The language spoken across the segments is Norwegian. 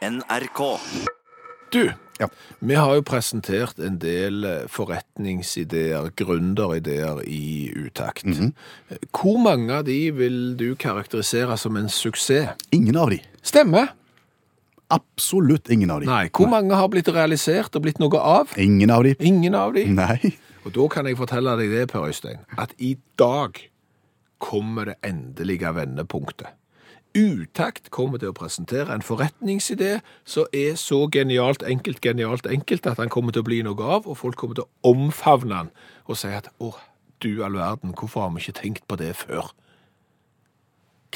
NRK. Du, Ja. vi har jo presentert en del eh, forretningsideer, gründerideer i utakt. Mm -hmm. Hvor mange av de vil du karakterisere som en suksess? Ingen av de. Stemme. Absolutt ingen av de. Nei. Hvor mange har blitt realisert og blitt noe av? Ingen av de. Ingen av de. Nei. Og da kan jeg fortelle deg det, Per Øystein, at i dag kommer det endelige vendepunktet. Utakt kommer til å presentere en forretningsidé som er så genialt enkelt, genialt enkelt at han kommer til å bli noe av, og folk kommer til å omfavne han og si at å, du all verden, hvorfor har vi ikke tenkt på det før?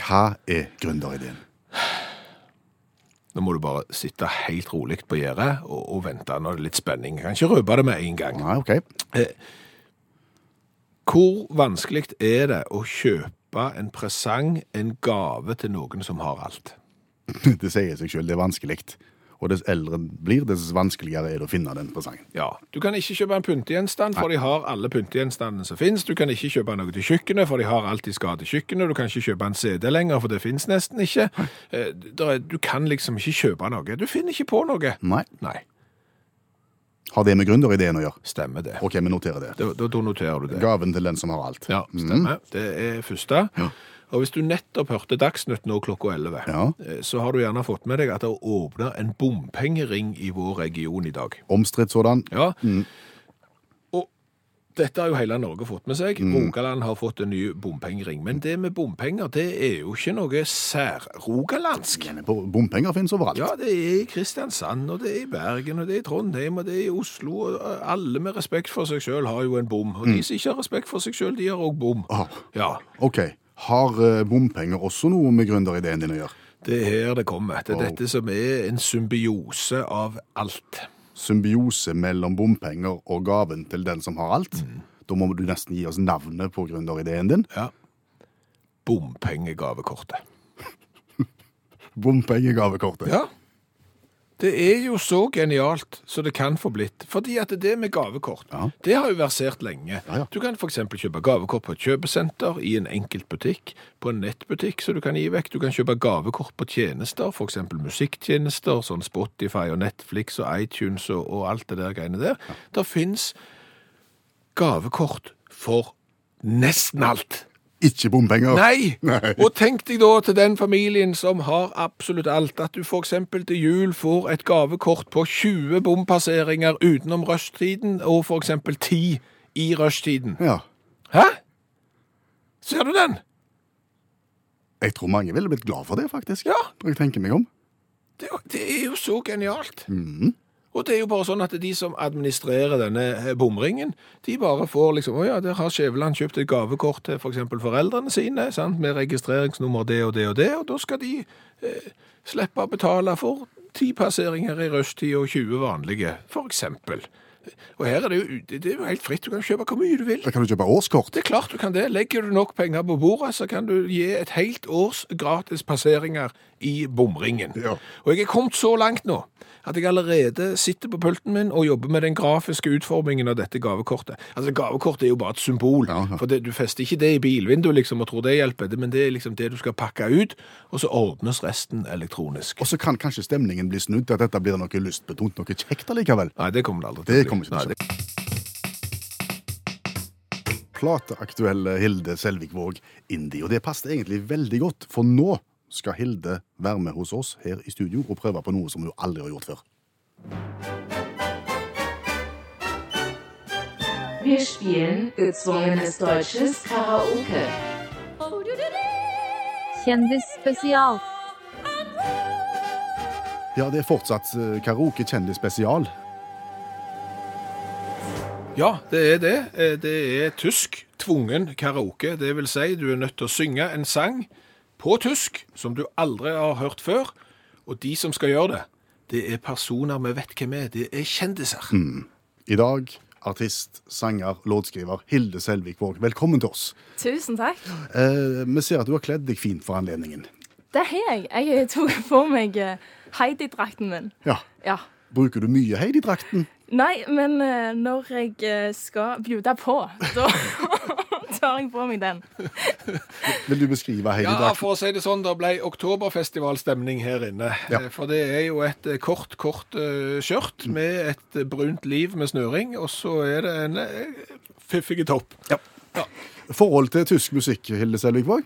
Hva er gründerideen? Nå må du bare sitte helt rolig på gjerdet og, og vente. Nå er det litt spenning. Jeg kan ikke røpe det med en gang. Nei, OK. Hvor vanskelig er det å kjøpe en presang, en gave til noen som har alt? Det sier seg selv, det er vanskelig. Og dess eldre en blir, dess vanskeligere er det å finne den presangen. Ja, Du kan ikke kjøpe en pyntegjenstand, for de har alle pyntegjenstandene som finnes. Du kan ikke kjøpe noe til kjøkkenet, for de har alt de skal til kjøkkenet. Du kan ikke kjøpe en CD lenger, for det finnes nesten ikke. Eh, Du kan liksom ikke kjøpe noe. Du finner ikke på noe. Nei. Nei, Har det med gründerideen å gjøre? stemmer det. OK, vi noterer det. Da, da, da noterer du det. Gaven til den som har alt. Ja, stemmer. Det er første. Ja. Og hvis du nettopp hørte Dagsnytt nå klokka 11, Ja. eh, så har du gjerne fått med deg at det åpner en bompengering i vår region i dag. Omstridt sådan. Ja. Og dette har jo hele Norge fått med seg. Rogaland har fått en ny bompengering. Men det med bompenger, det er jo ikke noe sær-rogalandsk. Men Bompenger finnes overalt. Ja, det er i Kristiansand, og det er i Bergen, og det er i Trondheim, og det er i Oslo. og Alle med respekt for seg sjøl har jo en bom. Og de som ikke har respekt for seg sjøl, de har òg bom. Ah, Ja. OK. Har eh, bompenger også noe med gründerideen din å gjøre? Det er her det kommer. Det er dette som er en symbiose av alt. Symbiose mellom bompenger og gaven til den som har alt. Mm. Da må du nesten gi oss navnet på gründerideen din. Ja. Bompengegavekortet. Bompengegavekortet. Ja. Det er jo så genialt så det kan få blitt. Fordi at det med gavekort, Ja. det har jo versert lenge. Ja, ja. Du kan f.eks. kjøpe gavekort på et kjøpesenter, i en enkelt butikk, på en nettbutikk så du kan gi vekk. Du kan kjøpe gavekort på tjenester, f.eks. musikktjenester, sånn Spotify og Netflix og iTunes og, og alt det der greiene der. Det fins gavekort for nesten alt. Ikke bompenger. Nei! Nei. Og tenk deg da til den familien som har absolutt alt, at du eksempel til jul får et gavekort på 20 bompasseringer utenom rushtiden, og eksempel 10 i rushtiden. Ja. Hæ? Ser du den? Jeg tror mange ville blitt glad for det, faktisk. Ja. Når jeg tenker meg om. Det, det er jo så genialt. Mhm. Og det er jo bare sånn at de som administrerer denne eh, bomringen, de bare får liksom, å ja, der har Skjæveland kjøpt et gavekort til for eksempel foreldrene sine, sant, med registreringsnummer det og det og det, og da skal de eh, slippe å betale for ti passeringer i rushtid og 20 vanlige, for eksempel. Og her er det jo, det er jo helt fritt, du kan kjøpe hvor mye du vil. Da kan du kjøpe årskort. Det er klart du kan det. Legger du nok penger på bordet, så kan du gi et helt års gratis passeringer i bomringen. Ja. Og jeg er kommet så langt nå at jeg allerede sitter på pulten min og jobber med den grafiske utformingen av dette gavekortet. Altså, Gavekortet er jo bare et symbol, Ja, ja. for det, du fester ikke det i bilvinduet liksom, og tror det hjelper, det, men det er liksom det du skal pakke ut, og så ordnes resten elektronisk. Og så kan kanskje stemningen bli snudd til at dette blir noe lystbetont, noe kjekt allikevel. Nei, det kommer det aldri til Det kommer ikke til å skje. Plateaktuelle Hilde Selvik-Våg Indie. Og det passet egentlig veldig godt, for nå skal Hilde være med hos oss her i studio og prøve på noe som hun aldri har gjort før. Wir spielen gezwungenes deutsches Karaoke. Kjendisspesial. Ja, det er fortsatt eh, karaoke kjendis-spesial. Ja, det er det. Eh, Det er tysk tvungen karaoke. Det vil si, du er nødt til å synge en sang på tysk som du aldri har hørt før. Og de som skal gjøre det, det er personer vi vet hvem er. Det er kjendiser. I dag artist, sanger, låtskriver Hilde Selvik-Våg. Velkommen til oss. Tusen takk. Eh, vi ser at du har kledd deg fint for anledningen. Det har jeg. Jeg tok på meg eh, Heidi-drakten min. Ja. Ja. Bruker du mye Heidi-drakten? Nei, men eh, når jeg eh, skal bjude på, da, tar jeg på meg den. Vil du beskrive hele Ja, for å si det sånn, det ble oktoberfestivalstemning her inne. Ja. Eh, For det er jo et eh, kort, kort eh, skjørt med et eh, brunt liv med snøring, og så er det en eh, fiffig topp. Forhold til tysk musikk, Hilde Selvikvåg?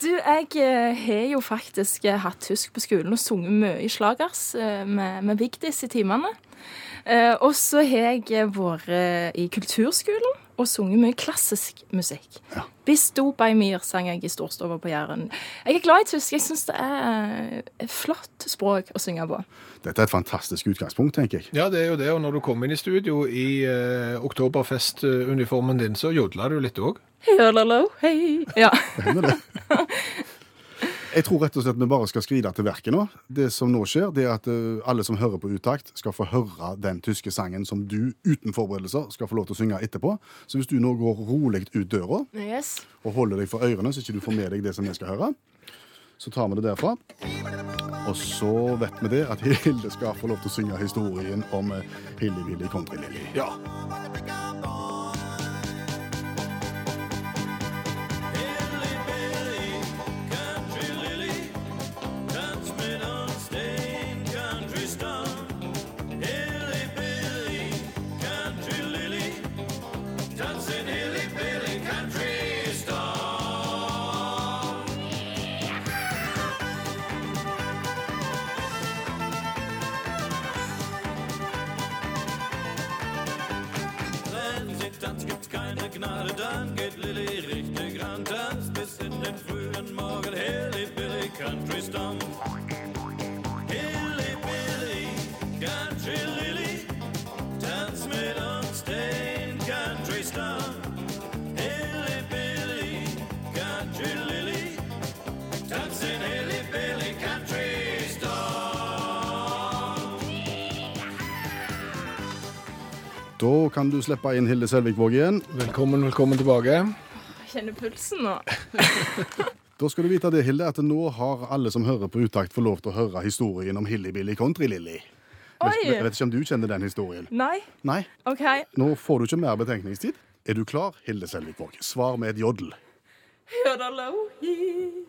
Du, jeg eh, har jo faktisk eh, hatt tysk på skolen og sunget mye i slagers eh, med, med Vigdis i timene. Eh, og så har jeg eh, vært i kulturskolen og sunget mye klassisk musikk. Ja. Bis du bei mir sang jeg i storstova på Jæren. Jeg er glad i tysk. Jeg syns det er et flott språk å synge på. Dette er et fantastisk utgangspunkt, tenker jeg. Ja, det er jo det, og når du kom inn i studio i eh, oktoberfestuniformen din, så jodla du litt òg. Hello, hei. Ja. Jeg tror rett og slett vi bare skal skride til verket nå. Det som nå skjer, det er at eh, alle som hører på Utakt, skal få høre den tyske sangen som du uten forberedelser skal få lov til å synge etterpå. Så hvis du nå går rolig ut døra Yes. og holder deg for ørene, så ikke du får med deg det som vi skal høre, så tar vi det derfra. Og så vet vi det at Hilde skal få lov til å synge historien om eh, Hilly Willy Country Lily. Ja. Da kan du slippe inn Hilde Selvikvåg igjen. Velkommen, velkommen tilbake. Jeg kjenner pulsen nå. Da skal du vite det, Hilde, at nå har alle som hører på Utakt, fått lov til å høre historien om Hilly Billy Country-Lilly. Vet, vet ikke om du kjenner den historien? Nei? Nei. OK. Nå får du ikke mer betenkningstid. Er du klar, Hilde Selvikvåg? Svar med et jodel. Hello, hei.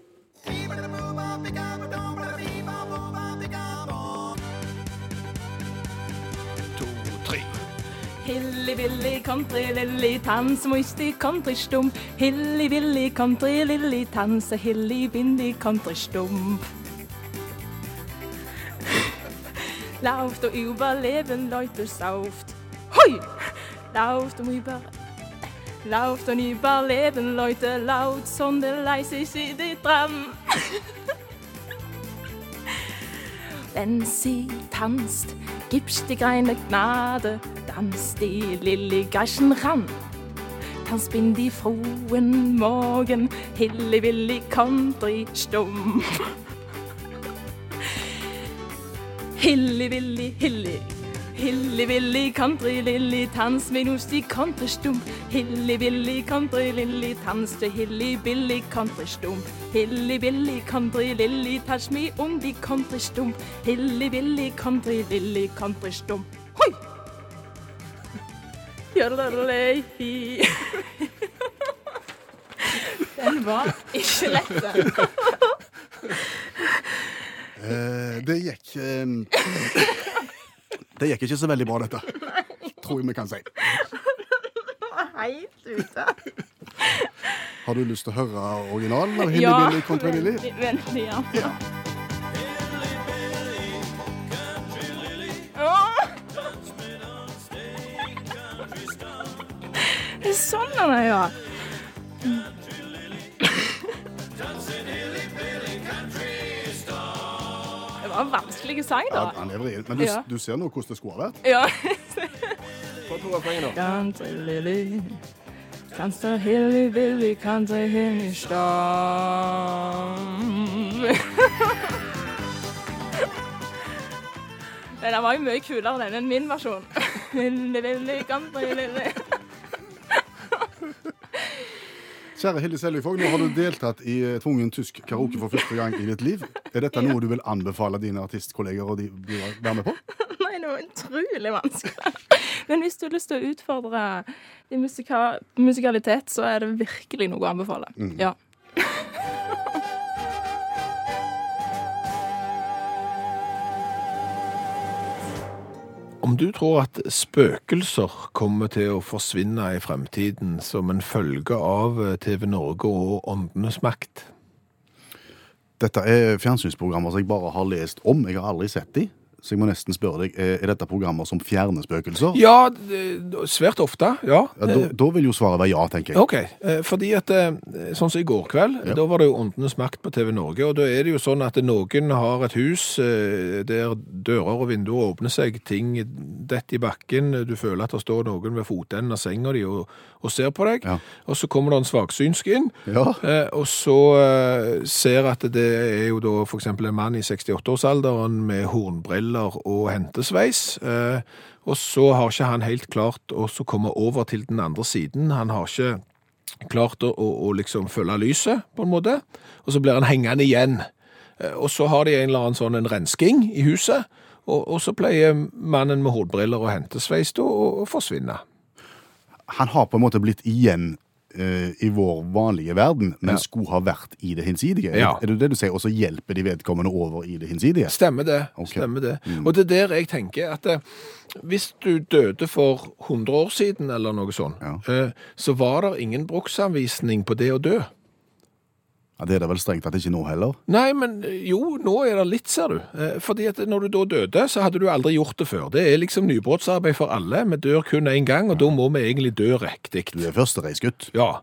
Hilli Willi, komm Lilli, tanz wo die Country stumm. Hilli Willi, komm Lilli, tanze Hilli Bindi, Country stumm. Lauft und überleben, Leute, sauft. Hui! Lauft und über Lauft und überleben, Leute, laut, sondern leise sie die Tram. Wenn sie tanzt, gibst dir keine Gnade, tanzt die Lilly Geischen ran. Tanz bin die frohen Morgen, Hilly Willy Country stumm. Hilly Willy Hilly, Hilly Willy Country Lilly, dans med oss die Country stumm. Hilly Willy Country Lilly, dans til Hilly Billy countrystump. Hilly Billy Country Lilly, touch me om de Country stumm. Hilly Billy Country Lilly Country stumm. Hoi! Joddelei. Den var ikke lett, den. Eh, det gikk eh, Det gikk ikke så veldig bra, dette. Tror jeg vi kan si. Helt ute. Har du lyst til å høre originalen Eller Hilly Ja, Billy Country Lily? veldig, gjerne. Ja. Det er sånn er, ja. Var en vanskelig sang, Ja, da. han er vrien. Men du, Ja. du ser nå hvordan det skulle ha vært. Ja. Få to refrenger Country Hilly Storm. Den var jo mye kulere den enn min versjon. Kjære Hilde Seljefog, nå har du deltatt i eh, tvungen tysk karaoke for første gang i ditt liv. Er dette noe du vil anbefale dine artistkolleger å være med på? Nei, det noe utrolig vanskelig. Men hvis du har lyst til å utfordre din musika musikalitet, så er det virkelig noe å anbefale. Ja. Om du tror at spøkelser kommer til å forsvinne i fremtiden som en følge av eh, TV Norge og Åndenes makt? Dette er fjernsynsprogrammer som jeg bare har lest om. Jeg har aldri sett de. Så jeg må nesten spørre deg, er er dette programmer som fjerner spøkelser? Ja, svært ofte, ja. Ja, da, da vil jo svaret være ja, tenker jeg. Ok, eh, fordi at eh, sånn som i går kveld, Ja. da var det jo Åndenes makt på TV Norge, og da er det jo sånn at noen har et hus eh, der dører og vinduer åpner seg, ting detter i bakken, du føler at det står noen ved fotenden av senga di og, og ser på deg, Ja. og så kommer det en svaksynsk inn, Ja. eh, og så eh, ser at det er jo da eksempel en mann i 68-årsalderen med hornbriller og hentesveis, sveis. og så har ikke han helt klart å komme over til den andre siden. Han har ikke klart å, å, å liksom følge lyset, på en måte. Og så blir han hengende igjen. Eh, Og så har de en eller annen sånn en rensking i huset, og, og så pleier mannen med hodbriller og hentesveis da å, å forsvinne. Han har på en måte blitt igjen eh, i vår vanlige verden, men skulle ha vært i det hinsidige. Ja. Er det det du sier? Og så hjelper de vedkommende over i det hinsidige? Stemmer det. Okay. stemmer det. Og det er der jeg tenker at eh, hvis du døde for 100 år siden, eller noe sånt, Ja. eh, så var det ingen bruksanvisning på det å dø. Ja, Det er det vel strengt tatt ikke nå heller. Nei, men eh, jo, nå er det litt, ser du. Eh, Fordi at når du da døde, så hadde du aldri gjort det før. Det er liksom nybrottsarbeid for alle. Vi dør kun én gang, og da må vi egentlig dø riktig. Du er førstereisgutt. Ja.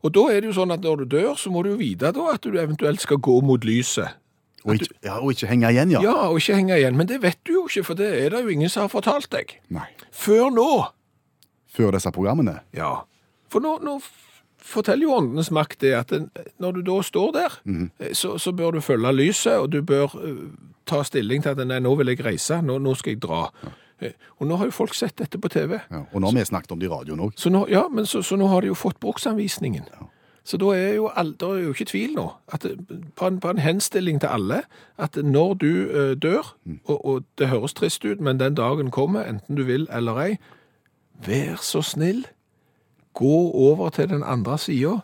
Og da er det jo sånn at når du dør, så må du jo vite da at du eventuelt skal gå mot lyset. Og ikke, ja, og ikke henge igjen, ja. Ja, og ikke henge igjen. Men det vet du jo ikke, for det er det jo ingen som har fortalt deg. Nei. Før nå. Før disse programmene. Ja. For nå, nå forteller jo åndenes makt det at når du da står der, mm. så, så bør du følge lyset, og du bør eh, ta stilling til at nei, nå vil jeg reise, nå, nå skal jeg dra. Ja. Og nå har jo folk sett dette på TV. Ja. Og nå har vi snakket om det i radioen òg. Ja, men så, så nå har de jo fått bruksanvisningen. Så da er jo all, er jo ikke tvil nå, at på en, på en henstilling til alle, at når du eh, dør, og, og det høres trist ut, men den dagen kommer, enten du vil eller ei, vær så snill, gå over til den andre sida,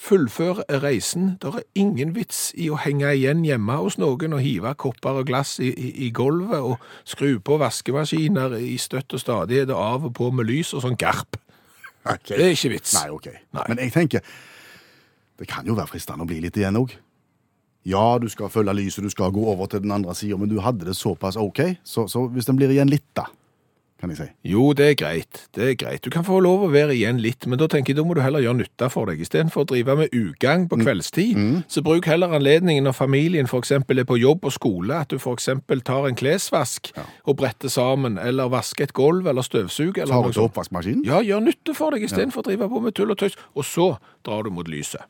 fullfør reisen. Det er ingen vits i å henge igjen hjemme hos noen og hive kopper og glass i, i, i gulvet og skru på vaskemaskiner i støtt og stadighet og av og på med lys og sånn garp. Det er ikke vits. Nei, ok. Nei. Men jeg tenker, det kan jo være fristende å bli litt igjen òg. Ja, du skal følge lyset, du skal gå over til den andre sida, men du hadde det såpass OK, så, så hvis den blir igjen litt, da, kan jeg si. Jo, det er greit. Det er greit. Du kan få lov å være igjen litt, men da tenker jeg da må du heller gjøre nytte for deg. Istedenfor å drive med ugagn på kveldstid, så bruk heller anledningen når familien f.eks. er på jobb og skole, at du f.eks. tar en klesvask og bretter sammen, eller vasker et gulv eller støvsuger. Eller Tar du til oppvaskmaskinen? Ja, gjør nytte for deg istedenfor å drive på med tull og tøys. Og så drar du mot lyset.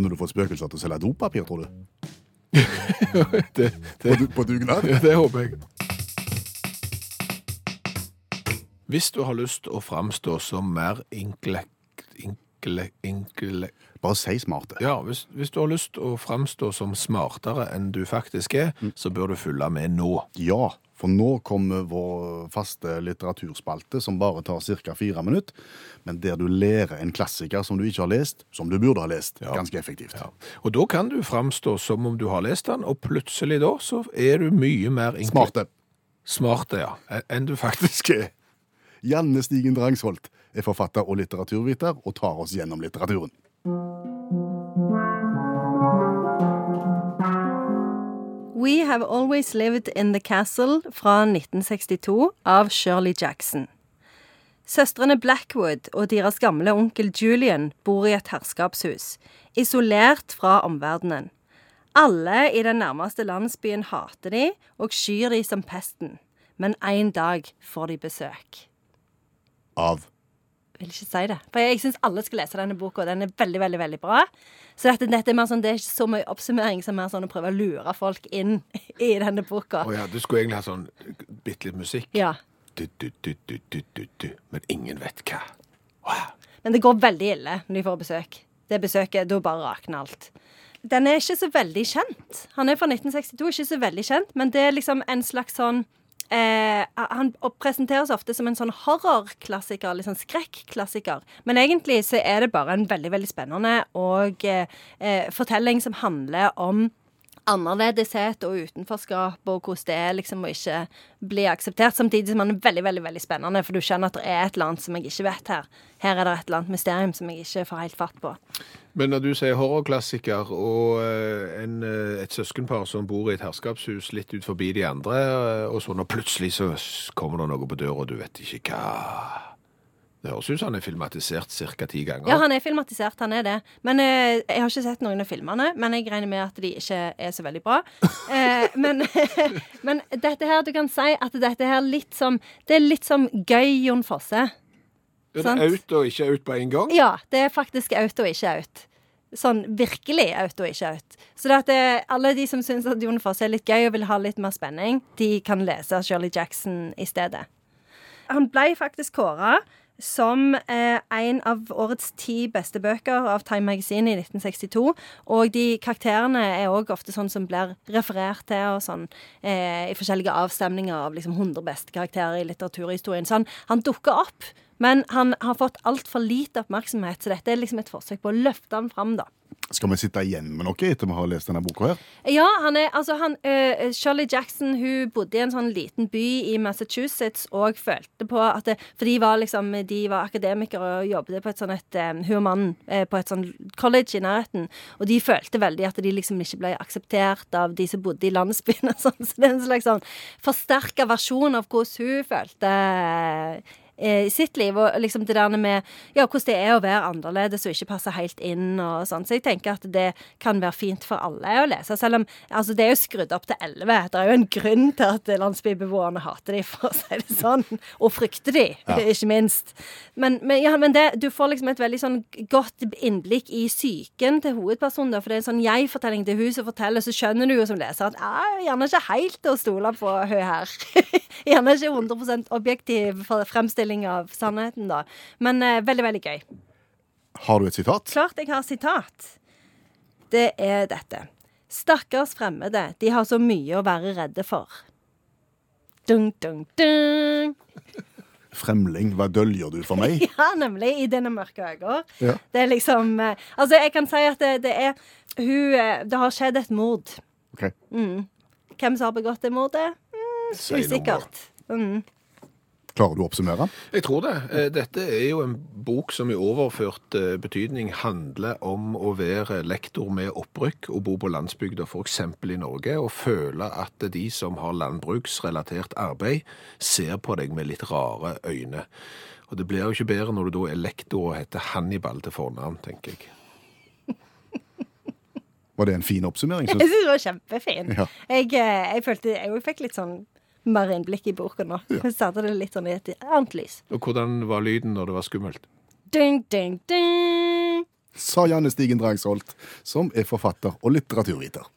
Kunne du fått spøkelser til å selge dopapir, tror du? det, På, du, på dugnad? Ja, det håper jeg. Hvis du har lyst å framstå som mer inkle... inkle... inkle... Bare si smarte. Ja, hvis, hvis du har lyst å framstå som smartere enn du faktisk er, så bør du følge med nå. Ja, for nå kommer vår faste litteraturspalte som bare tar ca. fire minutter, men der du lærer en klassiker som du ikke har lest, som du burde ha lest. Ja. Ganske effektivt. Ja. Og da kan du framstå som om du har lest den, og plutselig da så er du mye mer. Smarte. Smarte, ja, enn du faktisk er. Janne Stigen Drangsholt er forfatter og litteraturviter og tar oss gjennom litteraturen. We Have Always Lived in the Castle fra 1962 av Shirley Jackson. Søstrene Blackwood og deres gamle onkel Julian bor i et herskapshus, isolert fra omverdenen. Alle i den nærmeste landsbyen hater de og skyr de som pesten, men en dag får de besøk. Av vil ikke si det. For jeg syns alle skal lese denne boka, og den er veldig, veldig veldig bra. Så dette, dette er mer sånn, det er ikke så mye oppsummering som mer sånn å prøve å lure folk inn i denne boka. Å ja, du skulle egentlig ha sånn bitte litt musikk. Ja. Du, du, du, du, du, du, du. Men ingen vet hva. Wow. Men det går veldig ille når de får besøk. det besøket. Da bare rakner alt. Den er ikke så veldig kjent. Han er fra 1962, ikke så veldig kjent, men det er liksom en slags sånn Eh, han presenteres ofte som en sånn horrorklassiker, litt sånn skrekklassiker. Men egentlig så er det bare en veldig veldig spennende og eh, eh, fortelling som handler om annerledeshet og utenforskap, og hvordan det er liksom å ikke bli akseptert. Samtidig som han er veldig veldig, veldig spennende, for du skjønner at det er et eller annet som jeg ikke vet her. Her er det et eller annet mysterium som jeg ikke får helt fatt på. Men når du sier horrorklassiker og eh, en, eh, et søskenpar som bor i et herskapshus litt ut forbi de andre, eh, og så når plutselig så kommer det noe på døra, og du vet ikke hva Det høres ut som han er filmatisert ca. ti ganger. Ja, han er filmatisert, han er det. Men eh, Jeg har ikke sett noen av filmene, men jeg regner med at de ikke er så veldig bra. Eh, men, men dette her, du kan si at dette her litt som Det er litt som gøy Jon Fosse. Er det out og ikke out på en gang? Ja, det er faktisk out og ikke out. Sånn virkelig out og ikke out. Så det at det, alle de som syns at Jon Fosse er litt gøy og vil ha litt mer spenning, de kan lese Shirley Jackson i stedet. Han ble faktisk kåra som eh, en av årets ti beste bøker av Time Magazine i 1962. Og de karakterene er òg ofte sånn som blir referert til og sånn, eh, i forskjellige avstemninger av liksom 100 beste karakterer i litteraturhistorien. Så han, han dukker opp, men han har fått altfor lite oppmerksomhet, så dette er liksom et forsøk på å løfte han fram, da. Skal vi sitte igjen med noe etter vi har lest denne boka her? Ja, han er, altså han, uh, Shirley Jackson hun bodde i en sånn liten by i Massachusetts og følte på at det, For de var liksom De var akademikere og jobbet på et sånn et øh, Hun og mannen uh, på et sånn college i nærheten. Og de følte veldig at de liksom ikke ble akseptert av de som bodde i landsbyen. og sånn, Så det er en slags sånn forsterka versjon av hvordan hun følte eh, i sitt liv. Og liksom det der med ja, hvordan det er å være annerledes og ikke passe helt inn og sånn. Så jeg tenker at det kan være fint for alle å lese. Selv om altså, det er jo skrudd opp til elleve. Det er jo en grunn til at landsbybeboerne hater de, for å si det sånn. Og frykter de, ikke minst. Men, men, ja, men det, du får liksom et veldig sånn godt innblikk i psyken til hovedpersonen. Da, for det er en sånn jeg-fortelling til hun som forteller, så skjønner du jo som leser at jeg er gjerne ikke helt å stole på hun her. gjerne ikke 100 objektiv fremstilling av sannheten, da. Men eh, veldig, veldig gøy. Har du et sitat? Klart jeg har sitat. Det er dette. Stakkars fremmede, de har så mye å være redde for. Dun, dun, dun. Fremling, hva døljer du for meg? Ja, nemlig. I dine mørke øyne. Ja. Det er liksom eh, Altså, jeg kan si at det, det er Hun eh, Det har skjedd et mord. Ok. Hvem som har begått det mordet? Mm, Si usikkert. Mm. Klarer du å oppsummere? Jeg tror det. Eh, Dette er jo en bok som i overført eh, betydning handler om å være lektor med opprykk og bo på landsbygda, f.eks. i Norge, og føle at de som har landbruksrelatert arbeid, ser på deg med litt rare øyne. Og det blir jo ikke bedre når du da er lektor og heter Hannibal til fornavn, tenker jeg. Var det en fin oppsummering? Jeg synes- syns det var kjempefin. Ja. Jeg, eh, jeg følte Jeg fikk litt sånn mer innblikk i boka nå. Vi satte det litt sånn i et annet lys. Og hvordan var lyden når det var skummelt? Ding, ding, ding. Sa Janne Stigen Drangsholt, som er forfatter og litteraturviter.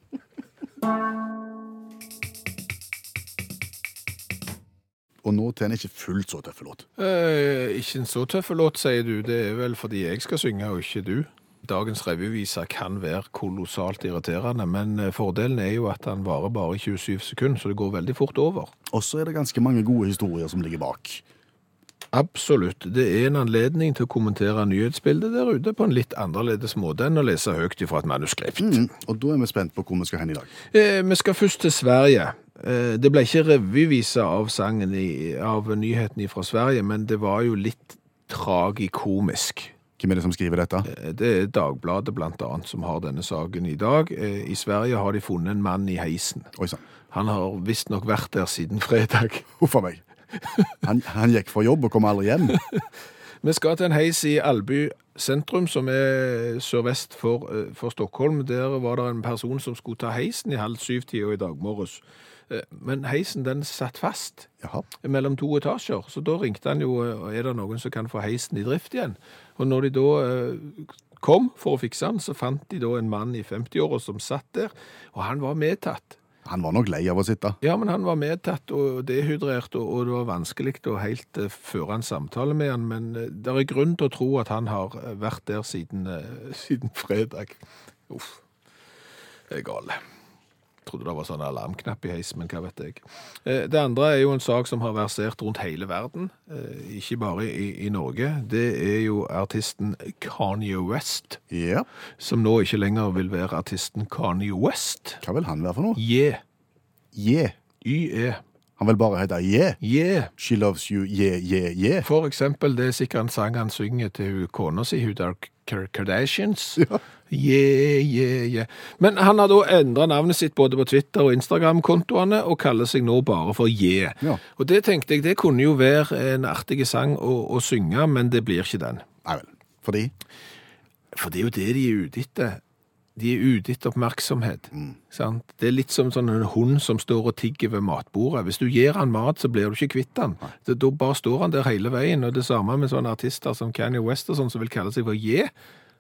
Og nå til en ikke fullt så tøff låt. Eh, ikke en så tøff låt, sier du. Det er vel fordi jeg skal synge, og ikke du. Dagens revyvise kan være kolossalt irriterende, men eh, fordelen er jo at den varer bare 27 sekunder, så det går veldig fort over. Og så er det ganske mange gode historier som ligger bak. Absolutt. Det er en anledning til å kommentere nyhetsbildet der ute på en litt annerledes måte enn å lese høyt ifra et manuskript. Mm, og da er vi spent på hvor vi skal hen i dag. Eh, vi skal først til Sverige. Eh, det ble ikke revyvise av sangen i, av nyheten fra Sverige, men det var jo litt tragikomisk. Hvem er det som skriver dette? Eh, Det er Dagbladet blant annet som har denne saken i dag. Eh, I Sverige har de funnet en mann i heisen. Oi. Han har visstnok vært der siden fredag. Huff a meg. Han, han gikk fra jobb og kom aldri hjem. Vi skal til en heis i Alby sentrum, som er sørvest for, eh, for Stockholm. Der var det en person som skulle ta heisen i halv syv-tida i dag morges. Eh, Men heisen den satt fast Jaha. mellom to etasjer, så da ringte han jo eh, er det noen som kan få heisen i drift igjen. Og når de da eh, kom for å fikse den, så fant de da en mann i 50-åra som satt der, og han var medtatt. Han var nok lei av å sitte. Ja, men han var medtatt og dehydrert, og, det var vanskelig å helt føre en samtale med han, men det er grunn til å tro at han har vært der siden, siden fredag. Uff, det er gale. Trodde det var sånn alarmknapp i heis, men hva vet jeg. Eh, Det andre er jo en sak som har versert rundt hele verden, eh, ikke bare i, i Norge. Det er jo artisten Kanye West, yeah. som nå ikke lenger vil være artisten Kanye West. Hva vil han være for noe? Yeah, Yeah. Y-E. Han vil bare hete Yeah. Yeah. She loves you, yeah, yeah, yeah. For eksempel, det er sikkert en sang han synger til kona si, hun Kardashians. Ja. Yeah, yeah, yeah. Men han har da endret navnet sitt både på Twitter og Instagram-kontoene, og kaller seg nå bare for Yeah. Ja. Og det tenkte jeg, det kunne jo være en artig sang å, å synge, men det blir ikke den. Nei vel. Fordi For det er jo det de er ute etter. De er ute etter oppmerksomhet. Sant? Det er litt som sånn en hund som står og tigger ved matbordet. Hvis du gir han mat, så blir du ikke kvitt han. Det, da bare står han der hele veien. Og det samme med sånne artister som Kanye West og sånn, som vil kalle seg for Ye.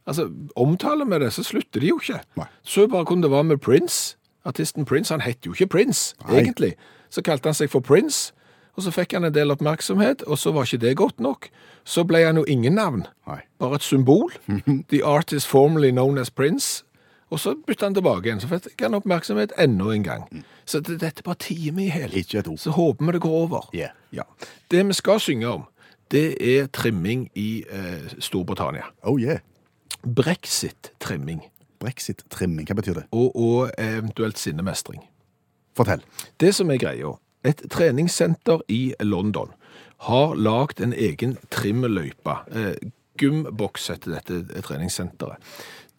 Altså, omtaler med det, så slutter de jo ikke. Nei. Så bare hvordan det var med Prince. Artisten Prince, han het jo ikke Prince, Nei. egentlig. Så kalte han seg for Prince, og så fikk han en del oppmerksomhet, og så var ikke det godt nok. Så ble han jo ingen navn Nei. bare et symbol. The artist formerly known as Prince. Og så bytta han tilbake igjen, så fikk han oppmerksomhet enda en gang. Så det, dette bare tier i hjel. Ord. Så håper vi det går over. Yeah. Ja. Det vi skal synge om, det er trimming i eh, Storbritannia. Oh yeah. Brexit-trimming. Brexit-trimming, hva betyr det? Og, og eventuelt sinnemestring. Fortell. Det som er greia, et treningssenter i London har lagt en egen trimløype. Eh, Gymboks heter dette treningssenteret.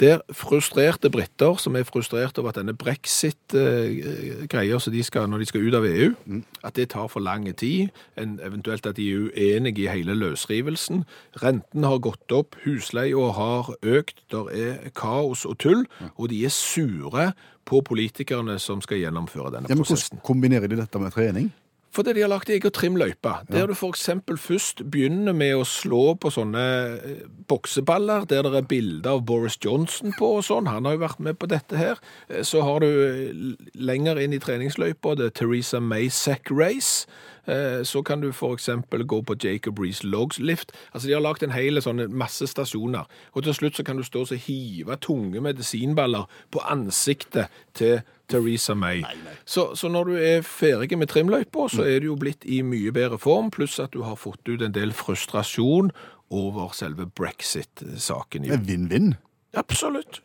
Der frustrerte britter, som er frustrert over at denne brexit-greia som de skal, når de skal ut av EU, at det tar for lang tid, en, eventuelt at de er uenige i hele løsrivelsen. Renten har gått opp, husleia har økt, der er kaos og tull, og de er sure på politikerne som skal gjennomføre denne Ja, men prosessen. Hvordan kombinerer de dette med trening? Fordi de har lagt egen trimløype, der du for eksempel først begynner med å slå på sånne eh, bokseballer, der det er bilder av Boris Johnson på og sånn, han har jo vært med på dette her. Eh, Så har du eh, lenger inn i treningsløypa, det er Theresa May Sack Race, Så kan du eksempel gå på Jacob Rees Logs Lift. Altså de har lagt en hel sånn masse stasjoner, og til slutt så kan du stå og hive tunge medisinballer på ansiktet til Theresa May. Så, så når du er ferdig med trimløypa, så er du jo blitt i mye bedre form, pluss at du har fått ut en del frustrasjon over selve brexit-saken. Er vinn-vinn. Absolutt.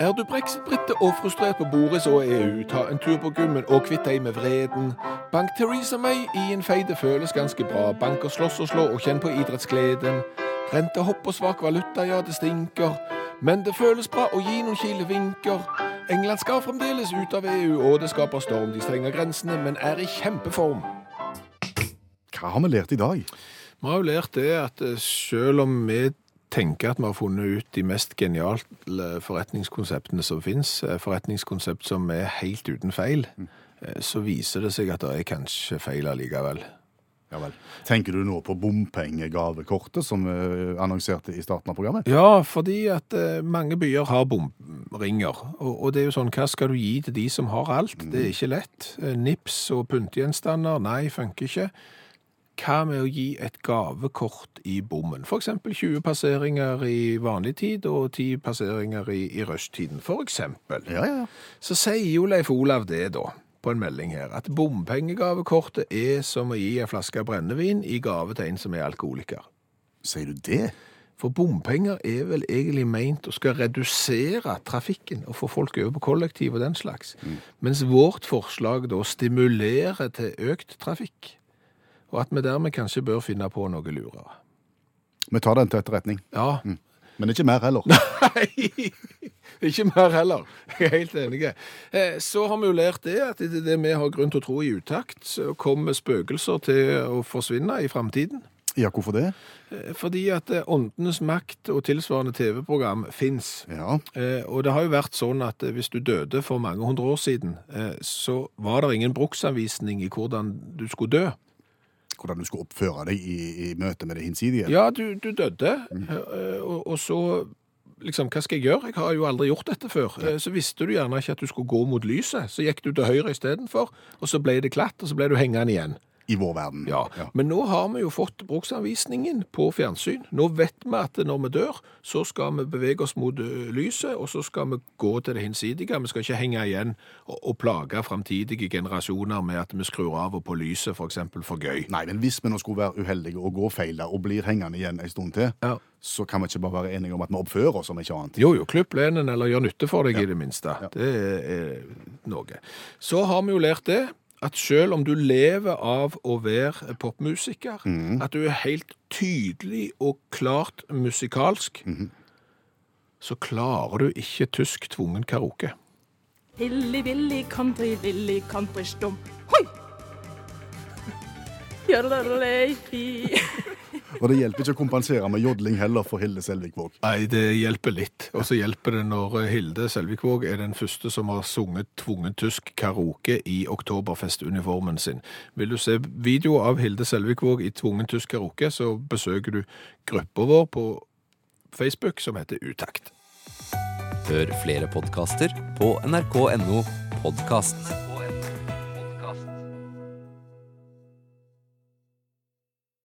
Er du brexit-britte og frustrert på bordet, så er EU. Ta en tur på gymmen og kvitt deg med vreden. Bank Theresa May i en feide føles ganske bra. Bank og slåss og slå og kjenn på idrettsgleden. Rentehopp og svak valuta, ja det stinker. Men det føles bra å gi noen kilevinker. England skal fremdeles ut av EU, og det skaper storm. De stenger grensene, men er i kjempeform. Hva har vi lært i dag? Vi har jo lært det at eh, selv om vi tenker at vi har funnet ut de mest geniale forretningskonseptene som finnes, eh, forretningskonsept som er helt uten feil, eh, så viser det seg at det er kanskje feil allikevel. Ja vel. Tenker du nå på bompengegavekortet som vi annonserte i starten av programmet? Ja, fordi at eh, mange byer har bomringer, og, det er jo sånn, hva skal du gi til de som har alt? Det er ikke lett. Eh, Nips og pyntegjenstander, nei, funker ikke. Hva med å gi et gavekort i bommen? Eksempel 20 passeringer i vanlig tid og 10 passeringer i, i rushtiden. Ja, ja, ja. Så sier jo Leif Olav det da, på en melding her, at bompengegavekortet er som å gi en flaske brennevin i gave til en som er alkoholiker. Sier du det? For bompenger er vel egentlig meint å skal redusere trafikken og få folk over på kollektiv og den slags. Mens vårt forslag da stimulerer til økt trafikk. Og at vi dermed kanskje bør finne på noe lurere. Vi tar den til etterretning. Ja, Men ikke mer heller. Nei, ikke mer heller. Jeg er helt enig. Eh, Så har vi jo lært det, at det, det vi har grunn til å tro i utakt, så kommer spøkelser til å forsvinne i framtiden. Ja, hvorfor det? Eh, Fordi at eh, Åndenes makt og tilsvarende TV-program fins. Ja, Og det har jo vært sånn at hvis du døde for mange hundre år siden, så var det ingen bruksanvisning i hvordan du skulle dø. Hvordan du skulle oppføre deg i, i møte med det hinsidige. Ja, du, du døde, mm. og, og så liksom, hva skal jeg gjøre? Jeg har jo aldri gjort dette før. Ja. Så visste du gjerne ikke at du skulle gå mot lyset. Så gikk du til høyre istedenfor, og så ble det klatt, og så ble du hengende igjen. I vår verden. Ja, Men nå har vi jo fått bruksanvisningen på fjernsyn. Nå vet vi at når vi dør, så skal vi bevege oss mot lyset, og så skal vi gå til det hinsidige. Vi skal ikke henge igjen og, og plage framtidige generasjoner med at vi skrur av og på lyset, for eksempel for gøy. Nei, men hvis vi nå skulle være uheldige og gå feil der, og blir hengende igjen en stund til, Ja. så kan vi ikke bare være enige om at vi oppfører oss som ikke annet. Jo, jo, klipp lenen, eller gjør nytte for deg Ja. i det minste. Ja. Det er, er noe. Så har vi jo lært det, at selv om du lever av å være popmusiker, at du er helt tydelig og klart musikalsk, så klarer du ikke tysk tvungen karaoke. Hilly-billy country, lilly country Stump. Hoi! Joddelei-hi. Og det hjelper ikke å kompensere med jodling heller for Hilde Selvikvåg. Nei, det hjelper litt. Og så hjelper det når eh, Hilde Selvikvåg er den første som har sunget tvungen tysk karaoke i oktoberfestuniformen sin. Vil du se video av Hilde Selvikvåg i tvungen tysk karaoke, så besøker du gruppa vår på Facebook som heter Utakt. Hør flere podkaster på nrk.no podkast.